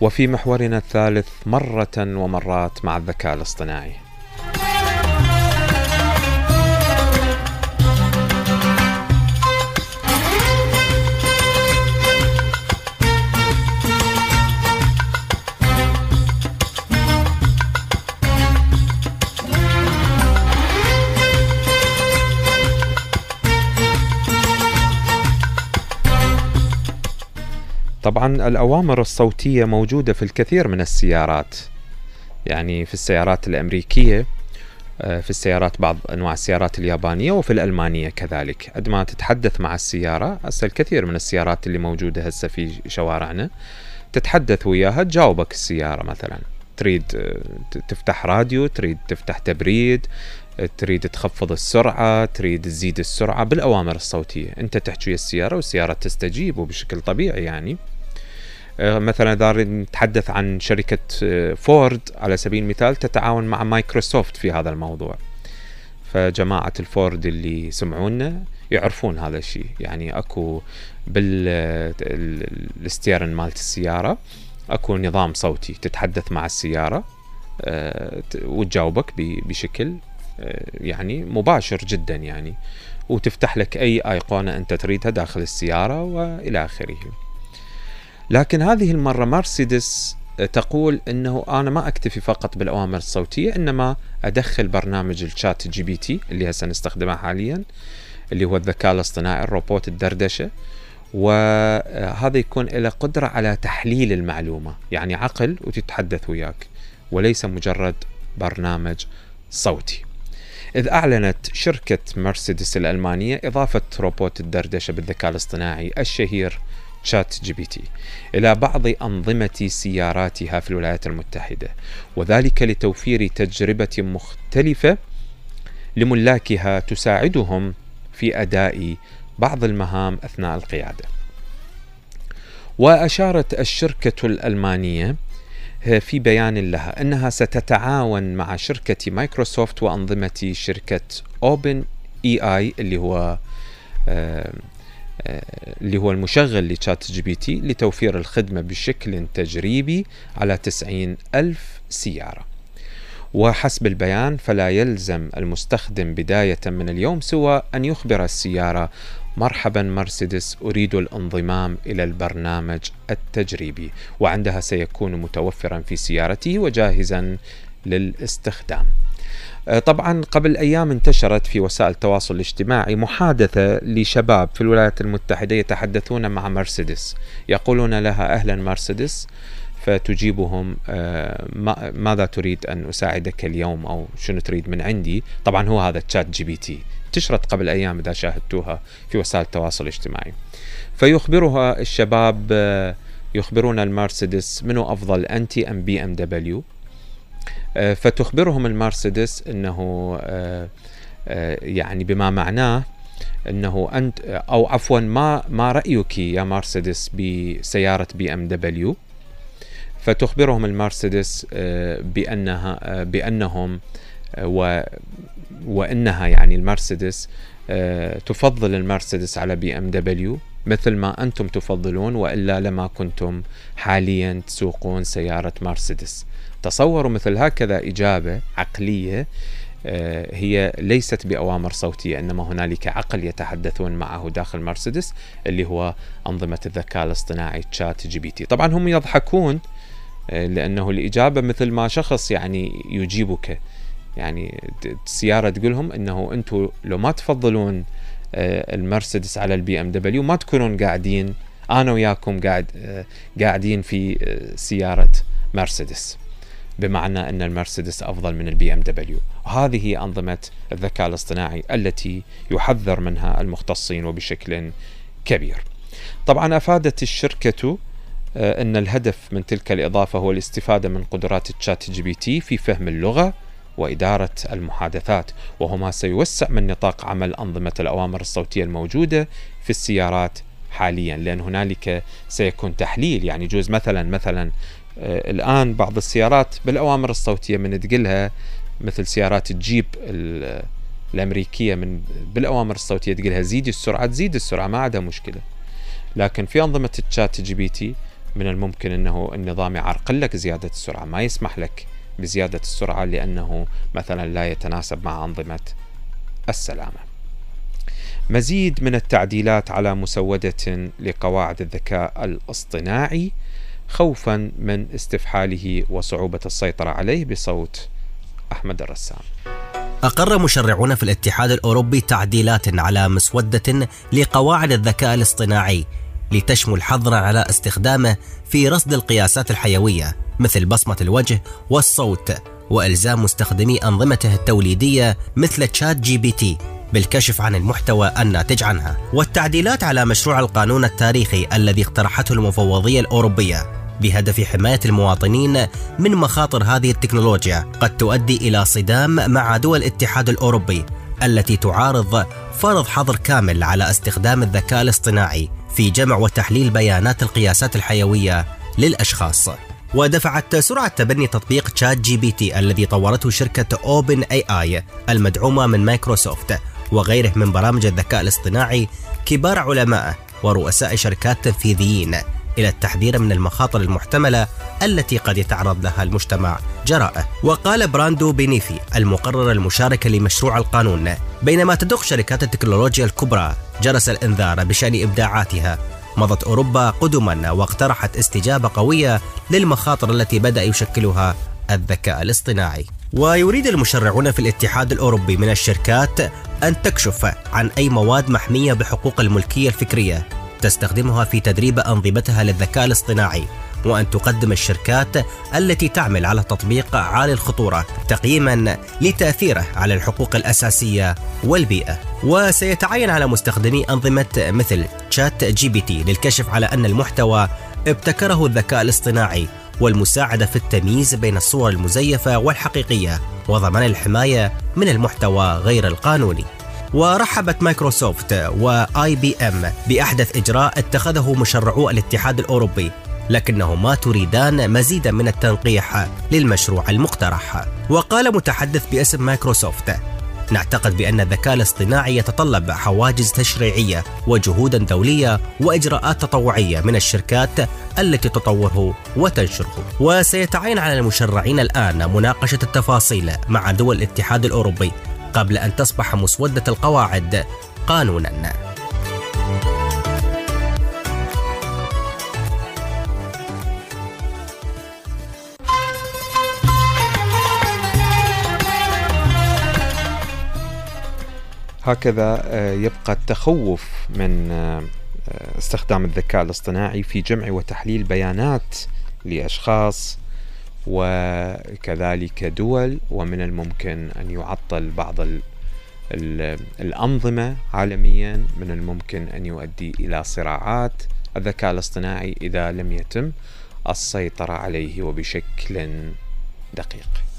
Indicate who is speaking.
Speaker 1: وفي محورنا الثالث مرة ومرات مع الذكاء الاصطناعي. طبعا الأوامر الصوتية موجودة في الكثير من السيارات. يعني في السيارات الأمريكية آه، في السيارات بعض أنواع السيارات اليابانية وفي الألمانية كذلك. عندما تتحدث مع السيارة هسه الكثير من السيارات اللي موجودة هسه في شوارعنا تتحدث وياها تجاوبك السيارة مثلا. تريد آه، تفتح راديو تريد تفتح تبريد تريد تخفض السرعة تريد تزيد السرعة بالأوامر الصوتية. أنت تحكي السيارة والسيارة تستجيب وبشكل طبيعي يعني. آه، مثلا إذا نتحدث عن شركة آه، فورد على سبيل المثال تتعاون مع مايكروسوفت في هذا الموضوع. فجماعة الفورد اللي سمعونا يعرفون هذا الشيء. يعني أكو بال steering مالت السيارة أكو نظام صوتي تتحدث مع السيارة آه، وتجاوبك بشكل يعني مباشر جدا يعني وتفتح لك أي أيقونة أنت تريدها داخل السيارة وإلى آخره. لكن هذه المرة مرسيدس تقول إنه أنا ما أكتفي فقط بالأوامر الصوتية إنما أدخل برنامج ال ChatGPT اللي هسه نستخدمه حاليا اللي هو الذكاء الاصطناعي الروبوت الدردشة وهذا يكون له قدرة على تحليل المعلومة يعني عقل وتتحدث وياك وليس مجرد برنامج صوتي إذ أعلنت شركة مرسيدس الألمانية إضافة روبوت الدردشة بالذكاء الاصطناعي الشهير ChatGPT إلى بعض أنظمة سياراتها في الولايات المتحدة وذلك لتوفير تجربة مختلفة لملاكها تساعدهم في أداء بعض المهام أثناء القيادة. وأشارت الشركة الألمانية في بيان لها أنها ستتعاون مع شركة مايكروسوفت وأنظمة شركة Open AI اللي هو اللي هو المشغل ل ChatGPT لتوفير الخدمة بشكل تجريبي على 90 ألف سيارة. وحسب البيان فلا يلزم المستخدم بداية من اليوم سوى أن يخبر السيارة. مرحبا مرسيدس أريد الانضمام إلى البرنامج التجريبي وعندها سيكون متوفرا في سيارته وجاهزا للاستخدام. آه، طبعا قبل أيام انتشرت في وسائل التواصل الاجتماعي محادثة لشباب في الولايات المتحدة يتحدثون مع مرسيدس. يقولون لها أهلا مرسيدس. فتجيبهم آه، ماذا تريد أن أساعدك اليوم أو شنو تريد من عندي؟ طبعا هو هذا ChatGPT. انتشرت قبل أيام إذا شاهدتوها في وسائل التواصل الاجتماعي. فيخبرها الشباب آه، يخبرون المرسيدس منو أفضل أنتي أم BMW. آه، فتخبرهم المرسيدس إنه يعني بما معناه إنه أنت أو عفوا ما ما رأيك يا مرسيدس بسيارة BMW؟ فتخبرهم المرسيدس بأنها بأنهم و وإنها يعني المرسيدس تفضل المرسيدس على BMW مثل ما أنتم تفضلون وإلا لما كنتم حاليا تسوقون سيارة مرسيدس. تصوروا مثل هكذا إجابة عقلية آه، هي ليست بأوامر صوتية إنما هنالك عقل يتحدثون معه داخل مرسيدس اللي هو أنظمة الذكاء الاصطناعي تشات جي بي تي. طبعا هم يضحكون آه، لأنه الإجابة مثل ما شخص يعني يجيبك. يعني السيارة تقولهم إنه أنتم لو ما تفضلون آه، المرسيدس على البي إم دبليو ما تكونون قاعدين أنا وياكم قاعد قاعدين في سيارة مرسيدس. بمعنى أن المرسيدس أفضل من البي إم دبليو. هذه أنظمة الذكاء الاصطناعي التي يحذر منها المختصين وبشكل كبير. طبعا أفادت الشركة آه، أن الهدف من تلك الإضافة هو الاستفادة من قدرات الشات جي بي تي في فهم اللغة وإدارة المحادثات وهو ما سيوسع من نطاق عمل أنظمة الأوامر الصوتية الموجودة في السيارات حاليا لأن هنالك سيكون تحليل يعني يجوز مثلا مثلا آه، الآن بعض السيارات بالأوامر الصوتية من تقلها مثل سيارات الجيب الأمريكية من بالأوامر الصوتية تقلها زيدي السرعة تزيد السرعة ما عندها مشكلة. لكن في أنظمة الشات جي بي تي من الممكن أنه النظام يعرقل لك زيادة السرعة ما يسمح لك بزيادة السرعة لأنه مثلا لا يتناسب مع أنظمة السلامة. مزيد من التعديلات على مسودة لقواعد الذكاء الاصطناعي. خوفا من استفحاله وصعوبة السيطرة عليه بصوت أحمد الرسام.
Speaker 2: أقر مشرعون في الاتحاد الأوروبي تعديلات على مسودة لقواعد الذكاء الاصطناعي لتشمل حظرا على استخدامه في رصد القياسات الحيوية مثل بصمة الوجه والصوت وإلزام مستخدمي أنظمته التوليدية مثل تشات جي بي تي بالكشف عن المحتوى الناتج عنها. والتعديلات على مشروع القانون التاريخي الذي اقترحته المفوضية الأوروبية بهدف حماية المواطنين من مخاطر هذه التكنولوجيا. قد تؤدي إلى صدام مع دول الاتحاد الأوروبي التي تعارض فرض حظر كامل على استخدام الذكاء الاصطناعي في جمع وتحليل بيانات القياسات الحيوية للأشخاص. ودفعت سرعة تبني تطبيق تشات جي بي تي الذي طورته شركة أوبن إي آي المدعومة من مايكروسوفت وغيره من برامج الذكاء الاصطناعي كبار علمائه ورؤساء شركات تنفيذيين إلى التحذير من المخاطر المحتملة التي قد يتعرض لها المجتمع. جراءه. وقال براندو بينيفي المقرر المشارك لمشروع القانون بينما تدق شركات التكنولوجيا الكبرى جرس الإنذار بشأن إبداعاتها. مضت أوروبا قدما واقترحت استجابة قوية للمخاطر التي بدأ يشكلها الذكاء الاصطناعي. ويريد المشرعون في الاتحاد الأوروبي من الشركات أن تكشف عن أي مواد محمية بحقوق الملكية الفكرية. تستخدمها في تدريب أنظمتها للذكاء الاصطناعي وأن تقدم الشركات التي تعمل على تطبيق عالي الخطورة تقييما لتأثيره على الحقوق الأساسية والبيئة. وسيتعين على مستخدمي أنظمة مثل تشات جي بي تي للكشف على أن المحتوى ابتكره الذكاء الاصطناعي والمساعدة في التمييز بين الصور المزيفة والحقيقية وضمان الحماية من المحتوى غير القانوني. ورحبت مايكروسوفت وآي بي إم بأحدث إجراء اتخذه مشرعو الاتحاد الأوروبي لكنهما تريدان مزيدا من التنقيح للمشروع المقترح. وقال متحدث باسم مايكروسوفت نعتقد بأن الذكاء الاصطناعي يتطلب حواجز تشريعية وجهودا دولية وإجراءات تطوعية من الشركات التي تطوره وتنشره. وسيتعين على المشرعين الآن مناقشة التفاصيل مع دول الاتحاد الأوروبي قبل أن تصبح مسودة القواعد قانونا.
Speaker 1: هكذا آه، يبقى التخوف من آه، استخدام الذكاء الاصطناعي في جمع وتحليل بيانات لأشخاص وكذلك دول ومن الممكن أن يعطل بعض ال ال الأنظمة عالميا من الممكن أن يؤدي إلى صراعات الذكاء الاصطناعي إذا لم يتم السيطرة عليه وبشكل دقيق.